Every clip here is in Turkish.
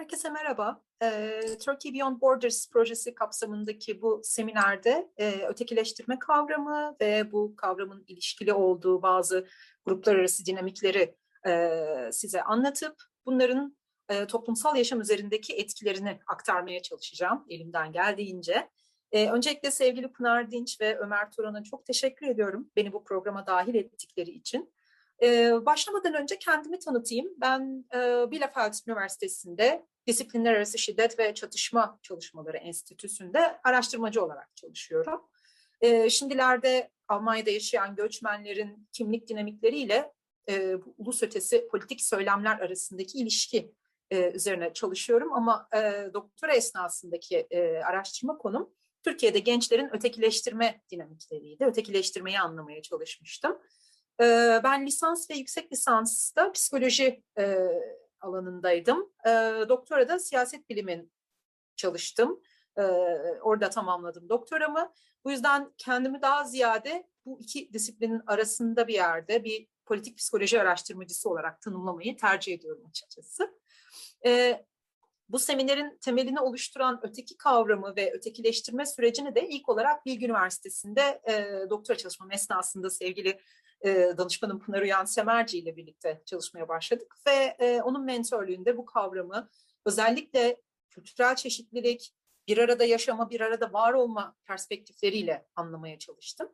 Herkese merhaba. Ee, Turkey Beyond Borders projesi kapsamındaki bu seminerde e, ötekileştirme kavramı ve bu kavramın ilişkili olduğu bazı gruplar arası dinamikleri e, size anlatıp bunların e, toplumsal yaşam üzerindeki etkilerini aktarmaya çalışacağım elimden geldiğince. E, öncelikle sevgili Pınar Dinç ve Ömer Turan'a çok teşekkür ediyorum beni bu programa dahil ettikleri için. Ee, başlamadan önce kendimi tanıtayım. Ben e, Bielefeld Üniversitesi'nde Disiplinler Arası Şiddet ve Çatışma Çalışmaları Enstitüsü'nde araştırmacı olarak çalışıyorum. Ee, şimdilerde Almanya'da yaşayan göçmenlerin kimlik dinamikleriyle e, ulus ötesi politik söylemler arasındaki ilişki e, üzerine çalışıyorum. Ama e, doktora esnasındaki e, araştırma konum Türkiye'de gençlerin ötekileştirme dinamikleriydi. Ötekileştirmeyi anlamaya çalışmıştım. Ee, ben lisans ve yüksek lisansta psikoloji e, alanındaydım. E, doktora da siyaset bilimin çalıştım. E, orada tamamladım doktoramı. Bu yüzden kendimi daha ziyade bu iki disiplinin arasında bir yerde bir politik psikoloji araştırmacısı olarak tanımlamayı tercih ediyorum açıkçası. E, bu seminerin temelini oluşturan öteki kavramı ve ötekileştirme sürecini de ilk olarak Bilgi Üniversitesi'nde e, doktora çalışmam esnasında sevgili e, danışmanım Pınar Uyan Semerci ile birlikte çalışmaya başladık ve e, onun mentörlüğünde bu kavramı özellikle kültürel çeşitlilik, bir arada yaşama, bir arada var olma perspektifleriyle anlamaya çalıştım.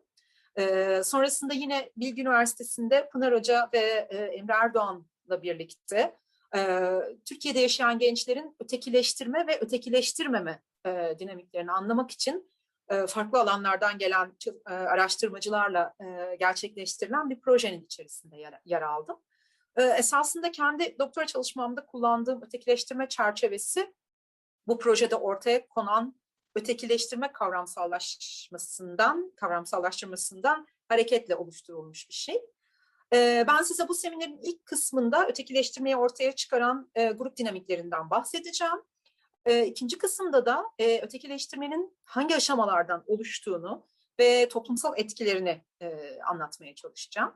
E, sonrasında yine Bilgi Üniversitesi'nde Pınar Hoca ve e, Emre Erdoğan'la birlikte Türkiye'de yaşayan gençlerin ötekileştirme ve ötekileştirmeme e, dinamiklerini anlamak için farklı alanlardan gelen e, araştırmacılarla e, gerçekleştirilen bir projenin içerisinde yer, aldım. Esasında kendi doktora çalışmamda kullandığım ötekileştirme çerçevesi bu projede ortaya konan ötekileştirme kavramsallaşmasından, kavramsallaştırmasından hareketle oluşturulmuş bir şey. Ben size bu seminerin ilk kısmında ötekileştirmeyi ortaya çıkaran grup dinamiklerinden bahsedeceğim. E, ikinci kısımda da e, ötekileştirmenin hangi aşamalardan oluştuğunu ve toplumsal etkilerini e, anlatmaya çalışacağım.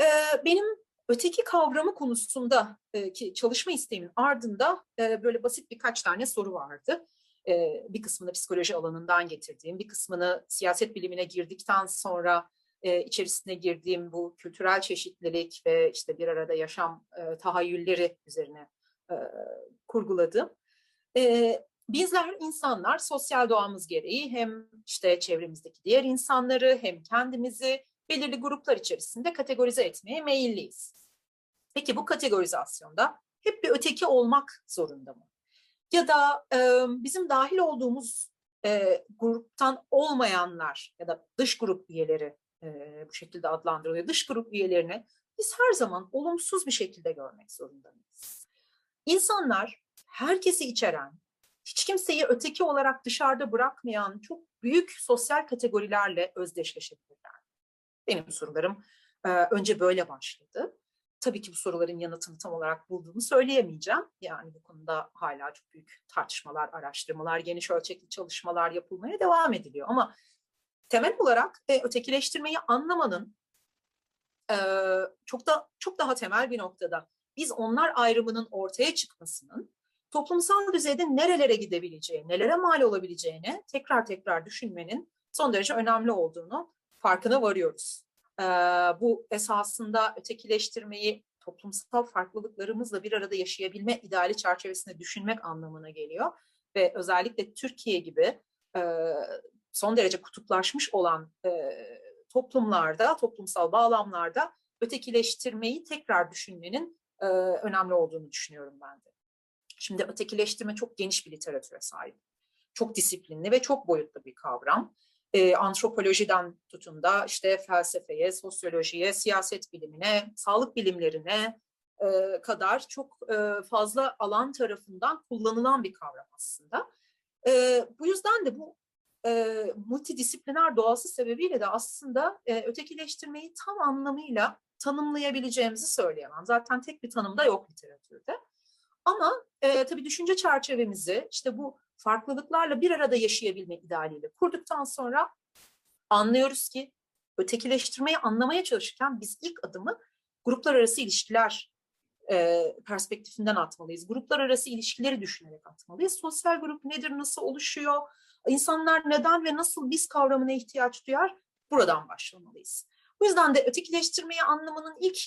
E, benim öteki kavramı konusunda e, ki çalışma isteğimin ardında e, böyle basit birkaç tane soru vardı. E, bir kısmını psikoloji alanından getirdiğim, bir kısmını siyaset bilimine girdikten sonra e, içerisine girdiğim bu kültürel çeşitlilik ve işte bir arada yaşam e, tahayyülleri üzerine e, kurguladım. E, bizler insanlar sosyal doğamız gereği hem işte çevremizdeki diğer insanları hem kendimizi belirli gruplar içerisinde kategorize etmeye meyilliyiz. Peki bu kategorizasyonda hep bir öteki olmak zorunda mı? Ya da e, bizim dahil olduğumuz e, gruptan olmayanlar ya da dış grup üyeleri e, bu şekilde adlandırılıyor. Dış grup üyelerini biz her zaman olumsuz bir şekilde görmek zorundayız. İnsanlar herkesi içeren, hiç kimseyi öteki olarak dışarıda bırakmayan çok büyük sosyal kategorilerle özdeşleşebilirler. Benim sorularım e, önce böyle başladı. Tabii ki bu soruların yanıtını tam olarak bulduğumu söyleyemeyeceğim. Yani bu konuda hala çok büyük tartışmalar, araştırmalar, geniş ölçekli çalışmalar yapılmaya devam ediliyor. Ama temel olarak e, ötekileştirmeyi anlamanın e, çok da çok daha temel bir noktada biz onlar ayrımının ortaya çıkmasının toplumsal düzeyde nerelere gidebileceği, nelere mal olabileceğini tekrar tekrar düşünmenin son derece önemli olduğunu farkına varıyoruz. Ee, bu esasında ötekileştirmeyi toplumsal farklılıklarımızla bir arada yaşayabilme ideali çerçevesinde düşünmek anlamına geliyor. Ve özellikle Türkiye gibi e, son derece kutuplaşmış olan e, toplumlarda, toplumsal bağlamlarda ötekileştirmeyi tekrar düşünmenin e, önemli olduğunu düşünüyorum ben de. Şimdi ötekileştirme çok geniş bir literatüre sahip. Çok disiplinli ve çok boyutlu bir kavram. E, antropolojiden tutun da işte felsefeye, sosyolojiye, siyaset bilimine, sağlık bilimlerine e, kadar çok e, fazla alan tarafından kullanılan bir kavram aslında. E, bu yüzden de bu e, multidisipliner doğası sebebiyle de aslında e, ötekileştirmeyi tam anlamıyla tanımlayabileceğimizi söyleyemem. Zaten tek bir tanım da yok literatürde. Ama e, tabii düşünce çerçevemizi işte bu farklılıklarla bir arada yaşayabilme idealiyle kurduktan sonra anlıyoruz ki ötekileştirmeyi anlamaya çalışırken biz ilk adımı gruplar arası ilişkiler e, perspektifinden atmalıyız. Gruplar arası ilişkileri düşünerek atmalıyız. Sosyal grup nedir, nasıl oluşuyor, insanlar neden ve nasıl biz kavramına ihtiyaç duyar, buradan başlamalıyız. Bu yüzden de ötekileştirmeyi anlamanın ilk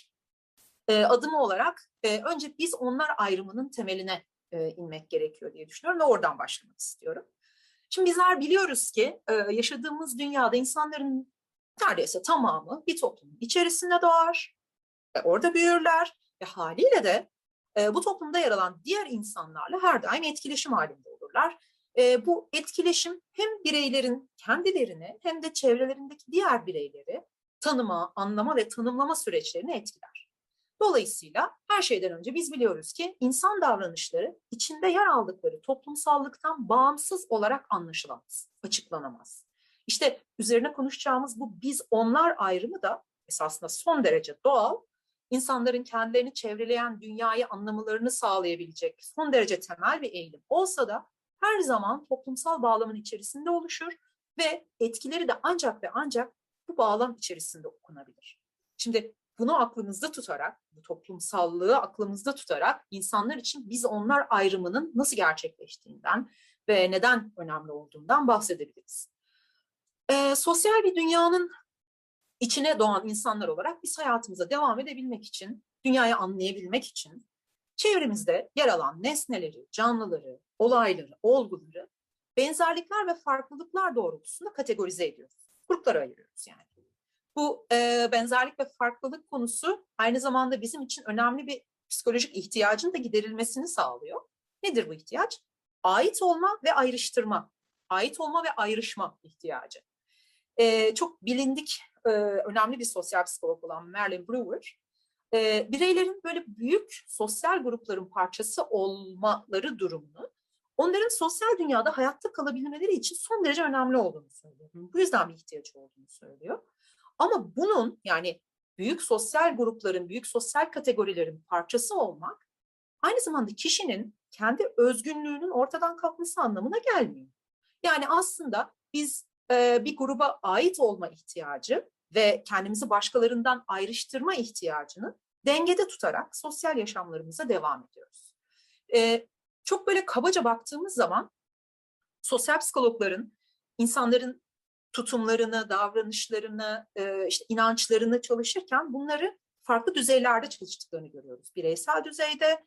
e, adımı olarak e, önce biz onlar ayrımının temeline e, inmek gerekiyor diye düşünüyorum ve oradan başlamak istiyorum. Şimdi bizler biliyoruz ki e, yaşadığımız dünyada insanların neredeyse tamamı bir toplumun içerisinde doğar ve orada büyürler ve haliyle de e, bu toplumda yer alan diğer insanlarla her daim etkileşim halinde olurlar. E, bu etkileşim hem bireylerin kendilerini hem de çevrelerindeki diğer bireyleri tanıma, anlama ve tanımlama süreçlerini etkiler. Dolayısıyla her şeyden önce biz biliyoruz ki insan davranışları içinde yer aldıkları toplumsallıktan bağımsız olarak anlaşılamaz, açıklanamaz. İşte üzerine konuşacağımız bu biz onlar ayrımı da esasında son derece doğal, insanların kendilerini çevreleyen dünyayı anlamalarını sağlayabilecek son derece temel bir eğilim olsa da her zaman toplumsal bağlamın içerisinde oluşur ve etkileri de ancak ve ancak bu bağlam içerisinde okunabilir. Şimdi bunu aklımızda tutarak, bu toplumsallığı aklımızda tutarak insanlar için biz onlar ayrımının nasıl gerçekleştiğinden ve neden önemli olduğundan bahsedebiliriz. Ee, sosyal bir dünyanın içine doğan insanlar olarak biz hayatımıza devam edebilmek için, dünyayı anlayabilmek için çevremizde yer alan nesneleri, canlıları, olayları, olguları benzerlikler ve farklılıklar doğrultusunda kategorize ediyoruz. Gruplara ayırıyoruz yani. Bu e, benzerlik ve farklılık konusu aynı zamanda bizim için önemli bir psikolojik ihtiyacın da giderilmesini sağlıyor. Nedir bu ihtiyaç? Ait olma ve ayrıştırma. Ait olma ve ayrışma ihtiyacı. E, çok bilindik, e, önemli bir sosyal psikolog olan Merlin Brewer, e, bireylerin böyle büyük sosyal grupların parçası olmaları durumunu onların sosyal dünyada hayatta kalabilmeleri için son derece önemli olduğunu söylüyor. Bu yüzden bir ihtiyaç olduğunu söylüyor. Ama bunun yani büyük sosyal grupların, büyük sosyal kategorilerin parçası olmak aynı zamanda kişinin kendi özgünlüğünün ortadan kalkması anlamına gelmiyor. Yani aslında biz e, bir gruba ait olma ihtiyacı ve kendimizi başkalarından ayrıştırma ihtiyacını dengede tutarak sosyal yaşamlarımıza devam ediyoruz. E, çok böyle kabaca baktığımız zaman sosyal psikologların insanların tutumlarını, davranışlarını, işte inançlarını çalışırken bunları farklı düzeylerde çalıştıklarını görüyoruz. Bireysel düzeyde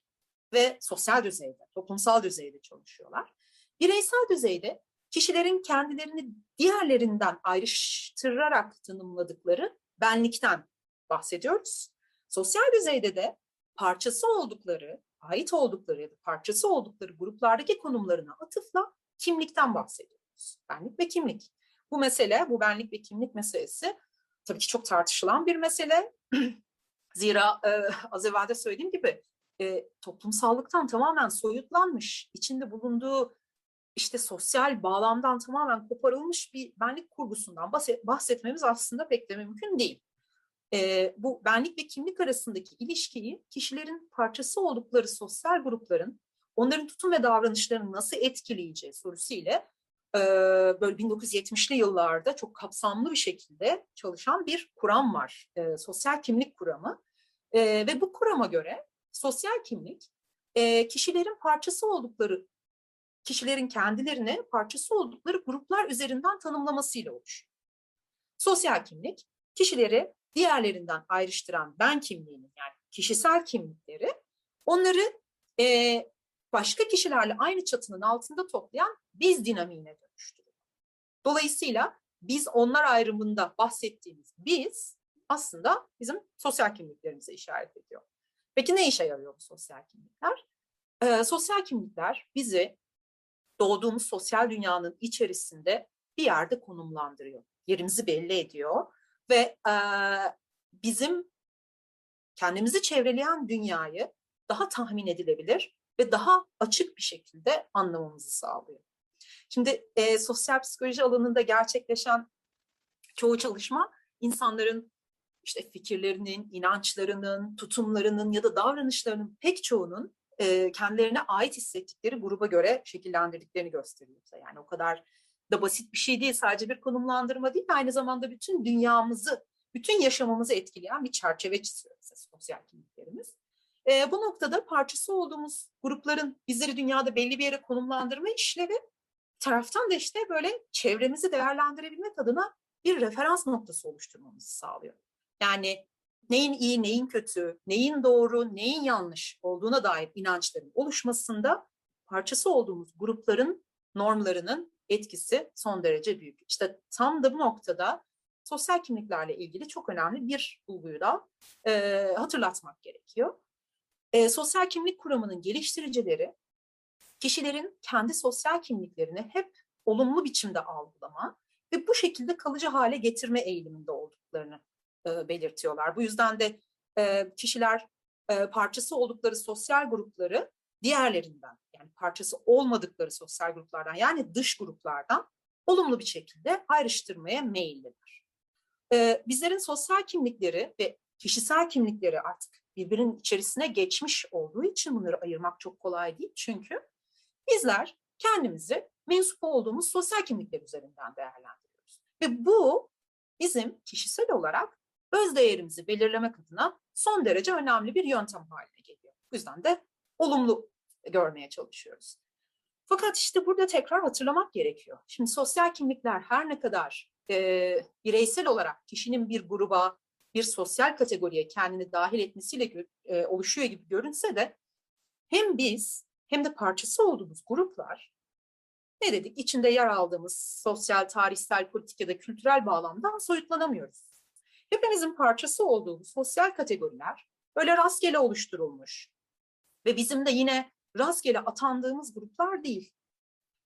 ve sosyal düzeyde, toplumsal düzeyde çalışıyorlar. Bireysel düzeyde kişilerin kendilerini diğerlerinden ayrıştırarak tanımladıkları benlikten bahsediyoruz. Sosyal düzeyde de parçası oldukları, ait oldukları ya da parçası oldukları gruplardaki konumlarına atıfla kimlikten bahsediyoruz. Benlik ve kimlik. Bu mesele, bu benlik ve kimlik meselesi tabii ki çok tartışılan bir mesele. Zira e, az evvel de söylediğim gibi e, toplumsallıktan tamamen soyutlanmış, içinde bulunduğu işte sosyal bağlamdan tamamen koparılmış bir benlik kurgusundan bahsetmemiz aslında pek de mümkün değil. E, bu benlik ve kimlik arasındaki ilişkiyi kişilerin parçası oldukları sosyal grupların onların tutum ve davranışlarını nasıl etkileyeceği sorusu ile böyle 1970'li yıllarda çok kapsamlı bir şekilde çalışan bir kuram var. sosyal kimlik kuramı. ve bu kurama göre sosyal kimlik kişilerin parçası oldukları, kişilerin kendilerine parçası oldukları gruplar üzerinden tanımlamasıyla oluşuyor. Sosyal kimlik kişileri diğerlerinden ayrıştıran ben kimliğinin yani kişisel kimlikleri onları e, başka kişilerle aynı çatının altında toplayan biz dinamiğine dönüştürüyor. Dolayısıyla biz onlar ayrımında bahsettiğimiz biz aslında bizim sosyal kimliklerimize işaret ediyor. Peki ne işe yarıyor bu sosyal kimlikler? Ee, sosyal kimlikler bizi doğduğumuz sosyal dünyanın içerisinde bir yerde konumlandırıyor. Yerimizi belli ediyor ve e, bizim kendimizi çevreleyen dünyayı daha tahmin edilebilir ve daha açık bir şekilde anlamamızı sağlıyor. Şimdi e, sosyal psikoloji alanında gerçekleşen çoğu çalışma insanların işte fikirlerinin, inançlarının, tutumlarının ya da davranışlarının pek çoğunun e, kendilerine ait hissettikleri gruba göre şekillendirdiklerini gösteriyor. Yani o kadar da basit bir şey değil, sadece bir konumlandırma değil, aynı zamanda bütün dünyamızı, bütün yaşamımızı etkileyen bir çerçeve çiziyor sosyal kimliklerimiz. E, bu noktada parçası olduğumuz grupların bizleri dünyada belli bir yere konumlandırma işlevi taraftan da işte böyle çevremizi değerlendirebilmek adına bir referans noktası oluşturmamızı sağlıyor. Yani neyin iyi, neyin kötü, neyin doğru, neyin yanlış olduğuna dair inançların oluşmasında parçası olduğumuz grupların normlarının etkisi son derece büyük. İşte tam da bu noktada sosyal kimliklerle ilgili çok önemli bir bulguyu da e, hatırlatmak gerekiyor. E, sosyal kimlik kuramının geliştiricileri kişilerin kendi sosyal kimliklerini hep olumlu biçimde algılama ve bu şekilde kalıcı hale getirme eğiliminde olduklarını e, belirtiyorlar. Bu yüzden de e, kişiler e, parçası oldukları sosyal grupları diğerlerinden yani parçası olmadıkları sosyal gruplardan yani dış gruplardan olumlu bir şekilde ayrıştırmaya meyilliler. E, bizlerin sosyal kimlikleri ve kişisel kimlikleri artık birbirinin içerisine geçmiş olduğu için bunları ayırmak çok kolay değil. Çünkü bizler kendimizi mensup olduğumuz sosyal kimlikler üzerinden değerlendiriyoruz. Ve bu bizim kişisel olarak öz değerimizi belirlemek adına son derece önemli bir yöntem haline geliyor. Bu yüzden de olumlu görmeye çalışıyoruz. Fakat işte burada tekrar hatırlamak gerekiyor. Şimdi sosyal kimlikler her ne kadar e, bireysel olarak kişinin bir gruba, bir sosyal kategoriye kendini dahil etmesiyle e, oluşuyor gibi görünse de hem biz hem de parçası olduğumuz gruplar ne dedik? İçinde yer aldığımız sosyal, tarihsel, politik ya da kültürel bağlamdan soyutlanamıyoruz. Hepimizin parçası olduğumuz sosyal kategoriler öyle rastgele oluşturulmuş ve bizim de yine rastgele atandığımız gruplar değil.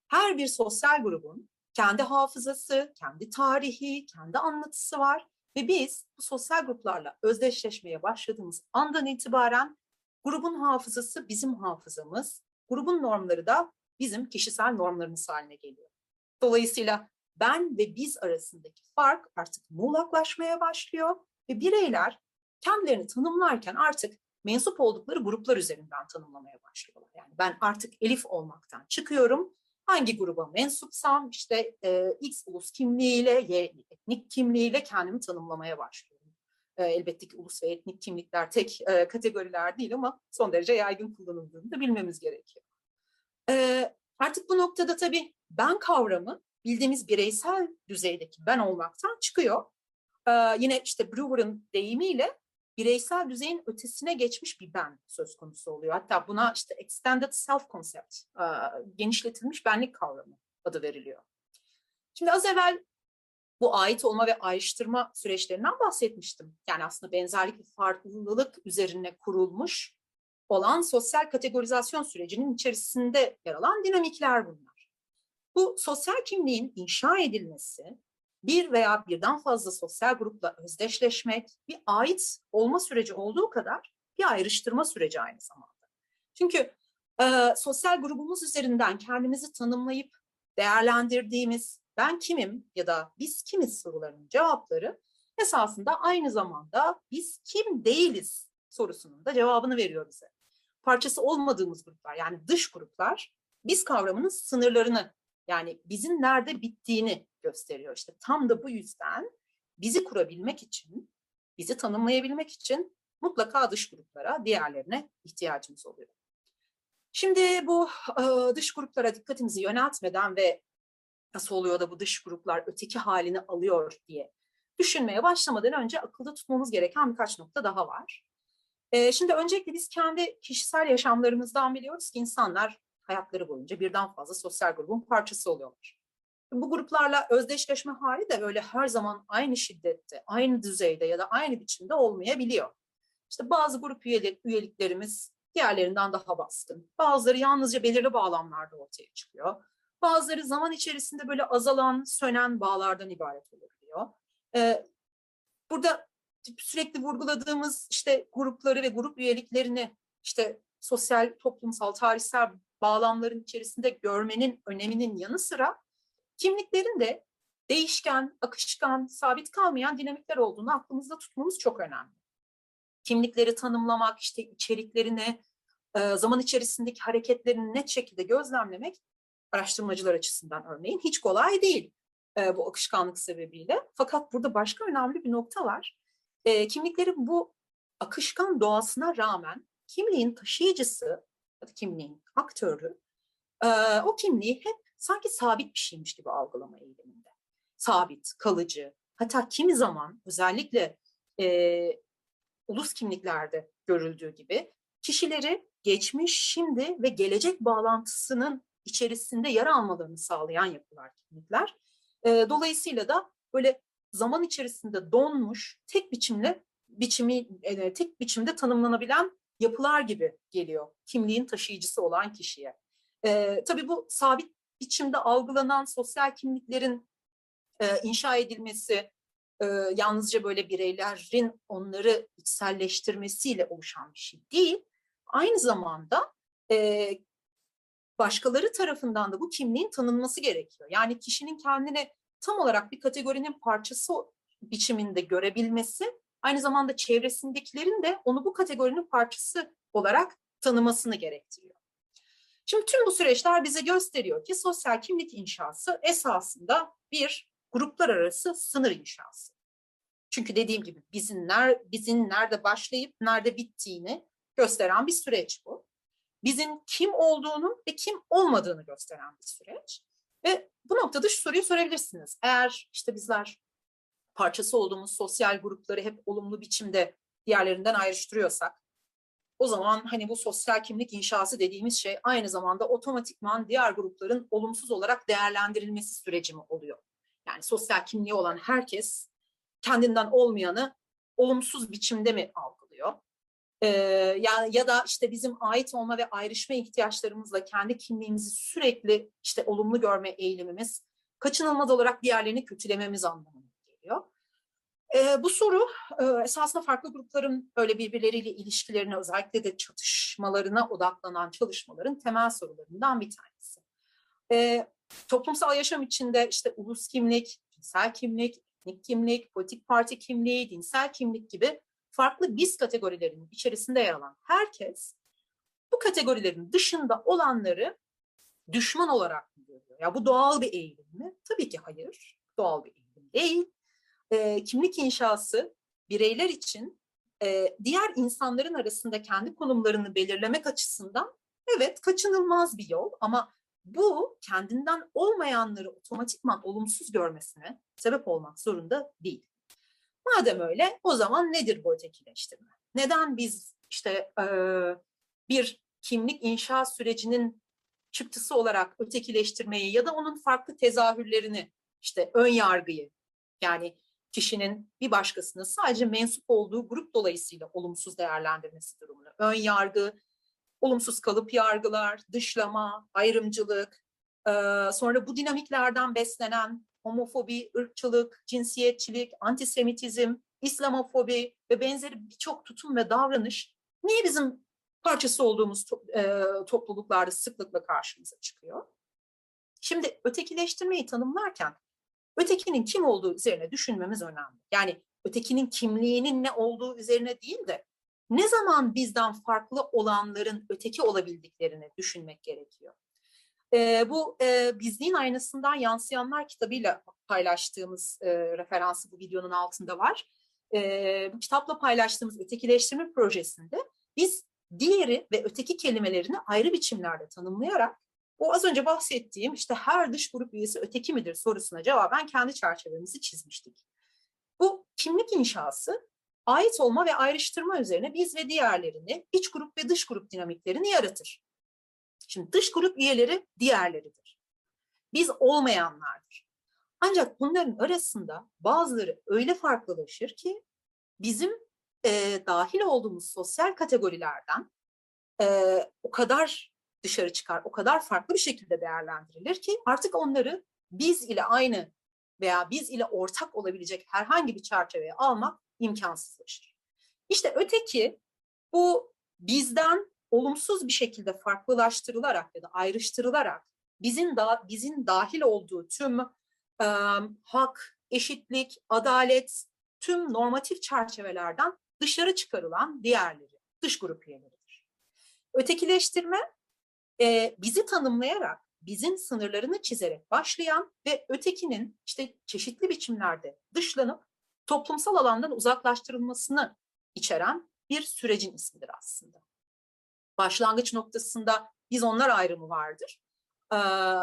Her bir sosyal grubun kendi hafızası, kendi tarihi, kendi anlatısı var ve biz bu sosyal gruplarla özdeşleşmeye başladığımız andan itibaren grubun hafızası bizim hafızamız, grubun normları da bizim kişisel normlarımız haline geliyor. Dolayısıyla ben ve biz arasındaki fark artık muğlaklaşmaya başlıyor ve bireyler kendilerini tanımlarken artık mensup oldukları gruplar üzerinden tanımlamaya başlıyorlar. Yani ben artık Elif olmaktan çıkıyorum. Hangi gruba mensupsam işte e, X ulus kimliğiyle, Y etnik kimliğiyle kendimi tanımlamaya başlıyorum. E, elbette ki ulus ve etnik kimlikler tek kategoriler değil ama son derece yaygın kullanıldığını da bilmemiz gerekiyor. Artık bu noktada tabii ben kavramı bildiğimiz bireysel düzeydeki ben olmaktan çıkıyor. Yine işte Brewer'ın deyimiyle bireysel düzeyin ötesine geçmiş bir ben söz konusu oluyor. Hatta buna işte extended self concept, genişletilmiş benlik kavramı adı veriliyor. Şimdi az evvel bu ait olma ve ayrıştırma süreçlerinden bahsetmiştim. Yani aslında benzerlik ve farklılık üzerine kurulmuş olan sosyal kategorizasyon sürecinin içerisinde yer alan dinamikler bunlar. Bu sosyal kimliğin inşa edilmesi bir veya birden fazla sosyal grupla özdeşleşmek bir ait olma süreci olduğu kadar bir ayrıştırma süreci aynı zamanda. Çünkü e, sosyal grubumuz üzerinden kendimizi tanımlayıp değerlendirdiğimiz ben kimim ya da biz kimiz sorularının cevapları esasında aynı zamanda biz kim değiliz sorusunun da cevabını veriyor bize. Parçası olmadığımız gruplar yani dış gruplar biz kavramının sınırlarını yani bizim nerede bittiğini gösteriyor. İşte tam da bu yüzden bizi kurabilmek için, bizi tanımlayabilmek için mutlaka dış gruplara, diğerlerine ihtiyacımız oluyor. Şimdi bu e, dış gruplara dikkatimizi yöneltmeden ve nasıl oluyor da bu dış gruplar öteki halini alıyor diye düşünmeye başlamadan önce akılda tutmamız gereken birkaç nokta daha var. E, şimdi öncelikle biz kendi kişisel yaşamlarımızdan biliyoruz ki insanlar hayatları boyunca birden fazla sosyal grubun parçası oluyorlar. Bu gruplarla özdeşleşme hali de öyle her zaman aynı şiddette, aynı düzeyde ya da aynı biçimde olmayabiliyor. İşte bazı grup üyelik, üyeliklerimiz diğerlerinden daha baskın. Bazıları yalnızca belirli bağlamlarda ortaya çıkıyor. Bazıları zaman içerisinde böyle azalan, sönen bağlardan ibaret olabiliyor. Ee, burada sürekli vurguladığımız işte grupları ve grup üyeliklerini işte sosyal, toplumsal, tarihsel bağlamların içerisinde görmenin öneminin yanı sıra kimliklerin de değişken, akışkan, sabit kalmayan dinamikler olduğunu aklımızda tutmamız çok önemli. Kimlikleri tanımlamak, işte içeriklerini, zaman içerisindeki hareketlerini net şekilde gözlemlemek araştırmacılar açısından örneğin hiç kolay değil e, bu akışkanlık sebebiyle. Fakat burada başka önemli bir nokta var. E, kimliklerin bu akışkan doğasına rağmen kimliğin taşıyıcısı kimliğin aktörü e, o kimliği hep sanki sabit bir şeymiş gibi algılama eğiliminde. Sabit, kalıcı. Hatta kimi zaman özellikle e, ulus kimliklerde görüldüğü gibi kişileri geçmiş, şimdi ve gelecek bağlantısının içerisinde yer almalarını sağlayan yapılar kimlikler. E, dolayısıyla da böyle zaman içerisinde donmuş, tek biçimle biçimi e, tek biçimde tanımlanabilen yapılar gibi geliyor kimliğin taşıyıcısı olan kişiye. E, tabii bu sabit biçimde algılanan sosyal kimliklerin e, inşa edilmesi e, yalnızca böyle bireylerin onları içselleştirmesiyle oluşan bir şey değil. Aynı zamanda e, başkaları tarafından da bu kimliğin tanınması gerekiyor. Yani kişinin kendini tam olarak bir kategorinin parçası biçiminde görebilmesi, aynı zamanda çevresindekilerin de onu bu kategorinin parçası olarak tanımasını gerektiriyor. Şimdi tüm bu süreçler bize gösteriyor ki sosyal kimlik inşası esasında bir gruplar arası sınır inşası. Çünkü dediğim gibi bizim, ner, bizim nerede başlayıp nerede bittiğini gösteren bir süreç bu. Bizim kim olduğunu ve kim olmadığını gösteren bir süreç. Ve bu noktada şu soruyu sorabilirsiniz. Eğer işte bizler parçası olduğumuz sosyal grupları hep olumlu biçimde diğerlerinden ayrıştırıyorsak, o zaman hani bu sosyal kimlik inşası dediğimiz şey aynı zamanda otomatikman diğer grupların olumsuz olarak değerlendirilmesi süreci mi oluyor? Yani sosyal kimliği olan herkes kendinden olmayanı olumsuz biçimde mi algılıyor? Ee, ya, ya da işte bizim ait olma ve ayrışma ihtiyaçlarımızla kendi kimliğimizi sürekli işte olumlu görme eğilimimiz kaçınılmaz olarak diğerlerini kötülememiz anlamına geliyor. Ee, bu soru e, esasında farklı grupların böyle birbirleriyle ilişkilerine özellikle de çatışmalarına odaklanan çalışmaların temel sorularından bir tanesi. Ee, toplumsal yaşam içinde işte ulus kimlik, cinsel kimlik, etnik kimlik, politik parti kimliği, dinsel kimlik gibi farklı biz kategorilerinin içerisinde yer alan herkes bu kategorilerin dışında olanları düşman olarak mı görüyor? Ya bu doğal bir eğilim mi? Tabii ki hayır. Doğal bir eğilim değil. E, kimlik inşası bireyler için e, diğer insanların arasında kendi konumlarını belirlemek açısından evet kaçınılmaz bir yol ama bu kendinden olmayanları otomatikman olumsuz görmesine sebep olmak zorunda değil. Madem öyle o zaman nedir bu ötekileştirme? Neden biz işte e, bir kimlik inşa sürecinin çıktısı olarak ötekileştirmeyi ya da onun farklı tezahürlerini işte ön yargıyı yani kişinin bir başkasını sadece mensup olduğu grup dolayısıyla olumsuz değerlendirmesi durumunu ön yargı, olumsuz kalıp yargılar, dışlama, ayrımcılık, sonra bu dinamiklerden beslenen homofobi, ırkçılık, cinsiyetçilik, antisemitizm, İslamofobi ve benzeri birçok tutum ve davranış niye bizim parçası olduğumuz topluluklarda sıklıkla karşımıza çıkıyor? Şimdi ötekileştirmeyi tanımlarken ötekinin kim olduğu üzerine düşünmemiz önemli. Yani ötekinin kimliğinin ne olduğu üzerine değil de ne zaman bizden farklı olanların öteki olabildiklerini düşünmek gerekiyor. E, bu e, Bizliğin Aynasından Yansıyanlar kitabıyla paylaştığımız e, referansı bu videonun altında var. E, bu kitapla paylaştığımız ötekileştirme projesinde biz diğeri ve öteki kelimelerini ayrı biçimlerde tanımlayarak o az önce bahsettiğim işte her dış grup üyesi öteki midir sorusuna cevaben kendi çerçevemizi çizmiştik. Bu kimlik inşası ait olma ve ayrıştırma üzerine biz ve diğerlerini, iç grup ve dış grup dinamiklerini yaratır. Şimdi dış grup üyeleri diğerleridir. Biz olmayanlardır. Ancak bunların arasında bazıları öyle farklılaşır ki bizim e, dahil olduğumuz sosyal kategorilerden e, o kadar dışarı çıkar, o kadar farklı bir şekilde değerlendirilir ki artık onları biz ile aynı veya biz ile ortak olabilecek herhangi bir çerçeveye almak imkansızlaşır. İşte öteki bu bizden olumsuz bir şekilde farklılaştırılarak ya da ayrıştırılarak bizim da bizim dahil olduğu tüm e, hak, eşitlik, adalet, tüm normatif çerçevelerden dışarı çıkarılan diğerleri, dış grup üyeleridir. Ötekileştirme e, bizi tanımlayarak, bizim sınırlarını çizerek başlayan ve ötekinin işte çeşitli biçimlerde dışlanıp toplumsal alandan uzaklaştırılmasını içeren bir sürecin ismidir aslında. Başlangıç noktasında biz onlar ayrımı vardır. Ee,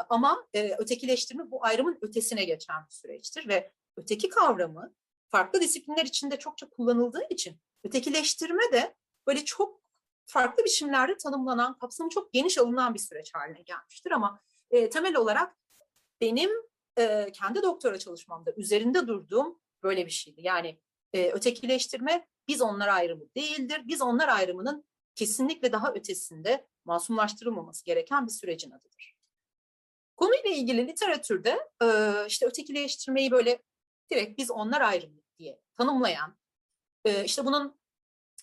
ama e, ötekileştirme bu ayrımın ötesine geçen bir süreçtir ve öteki kavramı farklı disiplinler içinde çokça kullanıldığı için ötekileştirme de böyle çok farklı biçimlerde tanımlanan, kapsamı çok geniş alınan bir süreç haline gelmiştir ama e, temel olarak benim e, kendi doktora çalışmamda üzerinde durduğum böyle bir şeydi. Yani ötekileştirme biz onlar ayrımı değildir. Biz onlar ayrımının kesinlikle daha ötesinde masumlaştırılmaması gereken bir sürecin adıdır. Konuyla ilgili literatürde e, işte ötekileştirmeyi böyle direkt biz onlar ayrımı diye tanımlayan, e, işte bunun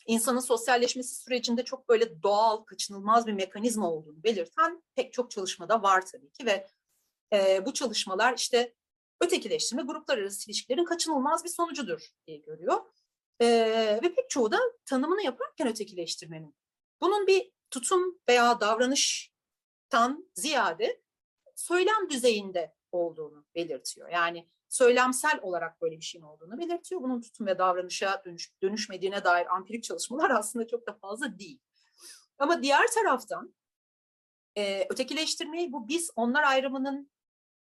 insanın sosyalleşmesi sürecinde çok böyle doğal, kaçınılmaz bir mekanizma olduğunu belirten pek çok çalışmada var tabii ki ve e, bu çalışmalar işte ötekileştirme gruplar arası ilişkilerin kaçınılmaz bir sonucudur diye görüyor. E, ve pek çoğu da tanımını yaparken ötekileştirmenin bunun bir tutum veya davranıştan ziyade söylem düzeyinde olduğunu belirtiyor. Yani söylemsel olarak böyle bir şeyin olduğunu belirtiyor. Bunun tutum ve davranışa dönüş, dönüşmediğine dair ampirik çalışmalar aslında çok da fazla değil. Ama diğer taraftan e, ötekileştirmeyi bu biz onlar ayrımının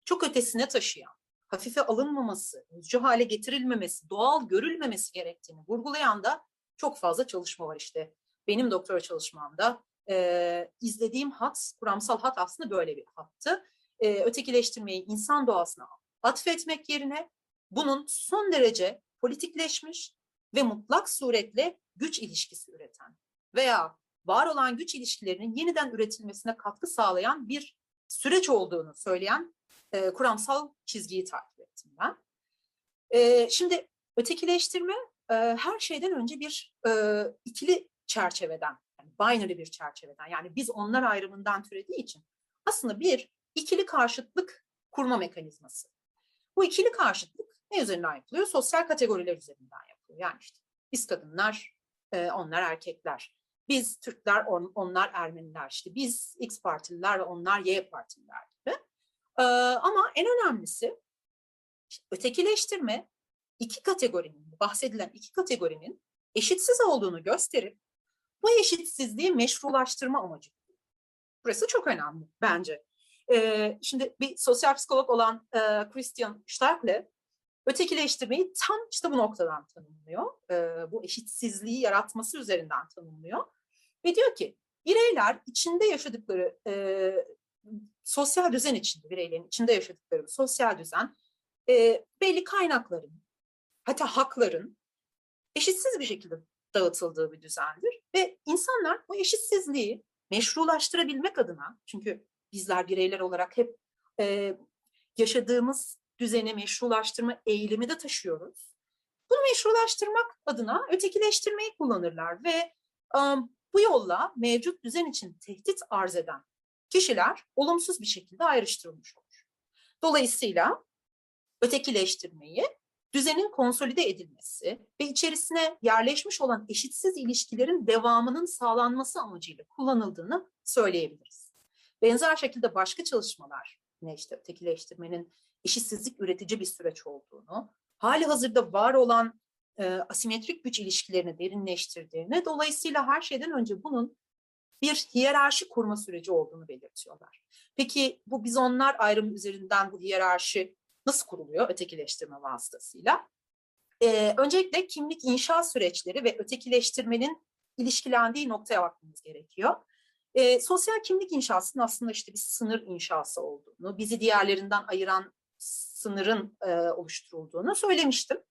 çok ötesine taşıyan, hafife alınmaması, özcü hale getirilmemesi, doğal görülmemesi gerektiğini vurgulayan da çok fazla çalışma var işte. Benim doktora çalışmamda e, izlediğim hat, kuramsal hat aslında böyle bir hattı. E, ötekileştirmeyi insan doğasına atfetmek yerine bunun son derece politikleşmiş ve mutlak suretle güç ilişkisi üreten veya var olan güç ilişkilerinin yeniden üretilmesine katkı sağlayan bir süreç olduğunu söyleyen e, kuramsal çizgiyi takip ettim ben. E, şimdi ötekileştirme e, her şeyden önce bir e, ikili çerçeveden, yani binary bir çerçeveden yani biz onlar ayrımından türediği için aslında bir ikili karşıtlık kurma mekanizması. Bu ikili karşıtlık ne üzerinden yapılıyor? Sosyal kategoriler üzerinden yapılıyor. Yani işte biz kadınlar, e, onlar erkekler. Biz Türkler, onlar Ermeniler. İşte biz X partililer, onlar Y partililer gibi. E, ama en önemlisi işte ötekileştirme iki kategorinin, bahsedilen iki kategorinin eşitsiz olduğunu gösterip bu eşitsizliği meşrulaştırma amacı. Burası çok önemli bence. E, şimdi bir sosyal psikolog olan e, Christian Stark'le ötekileştirmeyi tam işte bu noktadan tanımlıyor. E, bu eşitsizliği yaratması üzerinden tanımlıyor. Ve diyor ki bireyler içinde yaşadıkları e, sosyal düzen içinde, bireylerin içinde yaşadıkları sosyal düzen e, belli kaynakların, hatta hakların eşitsiz bir şekilde dağıtıldığı bir düzendir. Ve insanlar bu eşitsizliği meşrulaştırabilmek adına, çünkü bizler bireyler olarak hep e, yaşadığımız düzeni meşrulaştırma eğilimi de taşıyoruz. Bunu meşrulaştırmak adına ötekileştirmeyi kullanırlar ve um, bu yolla mevcut düzen için tehdit arz eden kişiler olumsuz bir şekilde ayrıştırılmış olur. Dolayısıyla ötekileştirmeyi düzenin konsolide edilmesi ve içerisine yerleşmiş olan eşitsiz ilişkilerin devamının sağlanması amacıyla kullanıldığını söyleyebiliriz. Benzer şekilde başka çalışmalar, ne işte ötekileştirmenin eşitsizlik üretici bir süreç olduğunu, hali hazırda var olan e, asimetrik güç ilişkilerini derinleştirdiğini, dolayısıyla her şeyden önce bunun bir hiyerarşi kurma süreci olduğunu belirtiyorlar. Peki bu biz onlar ayrımı üzerinden bu hiyerarşi nasıl kuruluyor ötekileştirme vasıtasıyla? Ee, öncelikle kimlik inşa süreçleri ve ötekileştirmenin ilişkilendiği noktaya bakmamız gerekiyor. Ee, sosyal kimlik inşasının aslında işte bir sınır inşası olduğunu, bizi diğerlerinden ayıran sınırın e, oluşturulduğunu söylemiştim.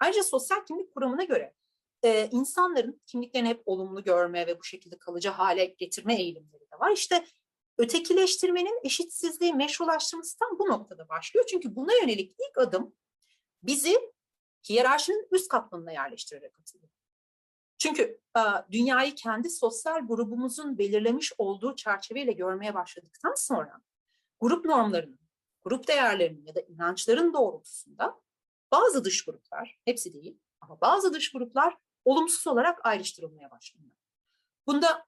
Ayrıca sosyal kimlik kuramına göre e, insanların kimliklerini hep olumlu görme ve bu şekilde kalıcı hale getirme eğilimleri de var. İşte ötekileştirmenin eşitsizliği meşrulaştırması tam bu noktada başlıyor. Çünkü buna yönelik ilk adım bizi hiyerarşinin üst katmanına yerleştirerek atılıyor. Çünkü e, dünyayı kendi sosyal grubumuzun belirlemiş olduğu çerçeveyle görmeye başladıktan sonra grup normlarının, grup değerlerinin ya da inançların doğrultusunda bazı dış gruplar, hepsi değil ama bazı dış gruplar olumsuz olarak ayrıştırılmaya başlanıyor. Bunda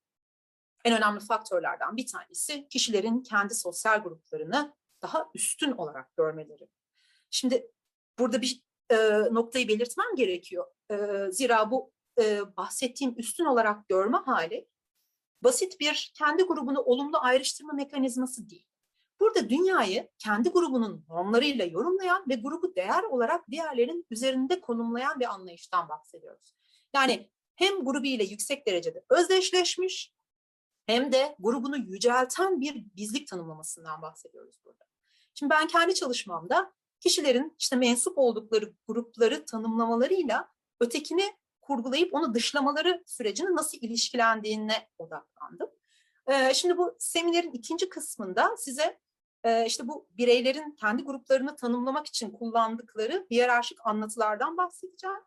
en önemli faktörlerden bir tanesi kişilerin kendi sosyal gruplarını daha üstün olarak görmeleri. Şimdi burada bir e, noktayı belirtmem gerekiyor. E, zira bu e, bahsettiğim üstün olarak görme hali basit bir kendi grubunu olumlu ayrıştırma mekanizması değil. Burada dünyayı kendi grubunun normlarıyla yorumlayan ve grubu değer olarak diğerlerinin üzerinde konumlayan bir anlayıştan bahsediyoruz. Yani hem grubu ile yüksek derecede özdeşleşmiş hem de grubunu yücelten bir bizlik tanımlamasından bahsediyoruz burada. Şimdi ben kendi çalışmamda kişilerin işte mensup oldukları grupları tanımlamalarıyla ötekini kurgulayıp onu dışlamaları sürecinin nasıl ilişkilendiğine odaklandım. Ee, şimdi bu seminerin ikinci kısmında size e, işte bu bireylerin kendi gruplarını tanımlamak için kullandıkları hiyerarşik anlatılardan bahsedeceğim.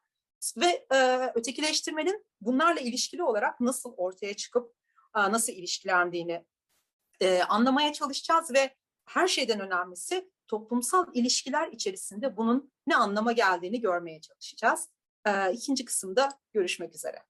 Ve e, ötekileştirmenin bunlarla ilişkili olarak nasıl ortaya çıkıp nasıl ilişkilendiğini e, anlamaya çalışacağız ve her şeyden önemlisi toplumsal ilişkiler içerisinde bunun ne anlama geldiğini görmeye çalışacağız. E, ikinci kısımda görüşmek üzere.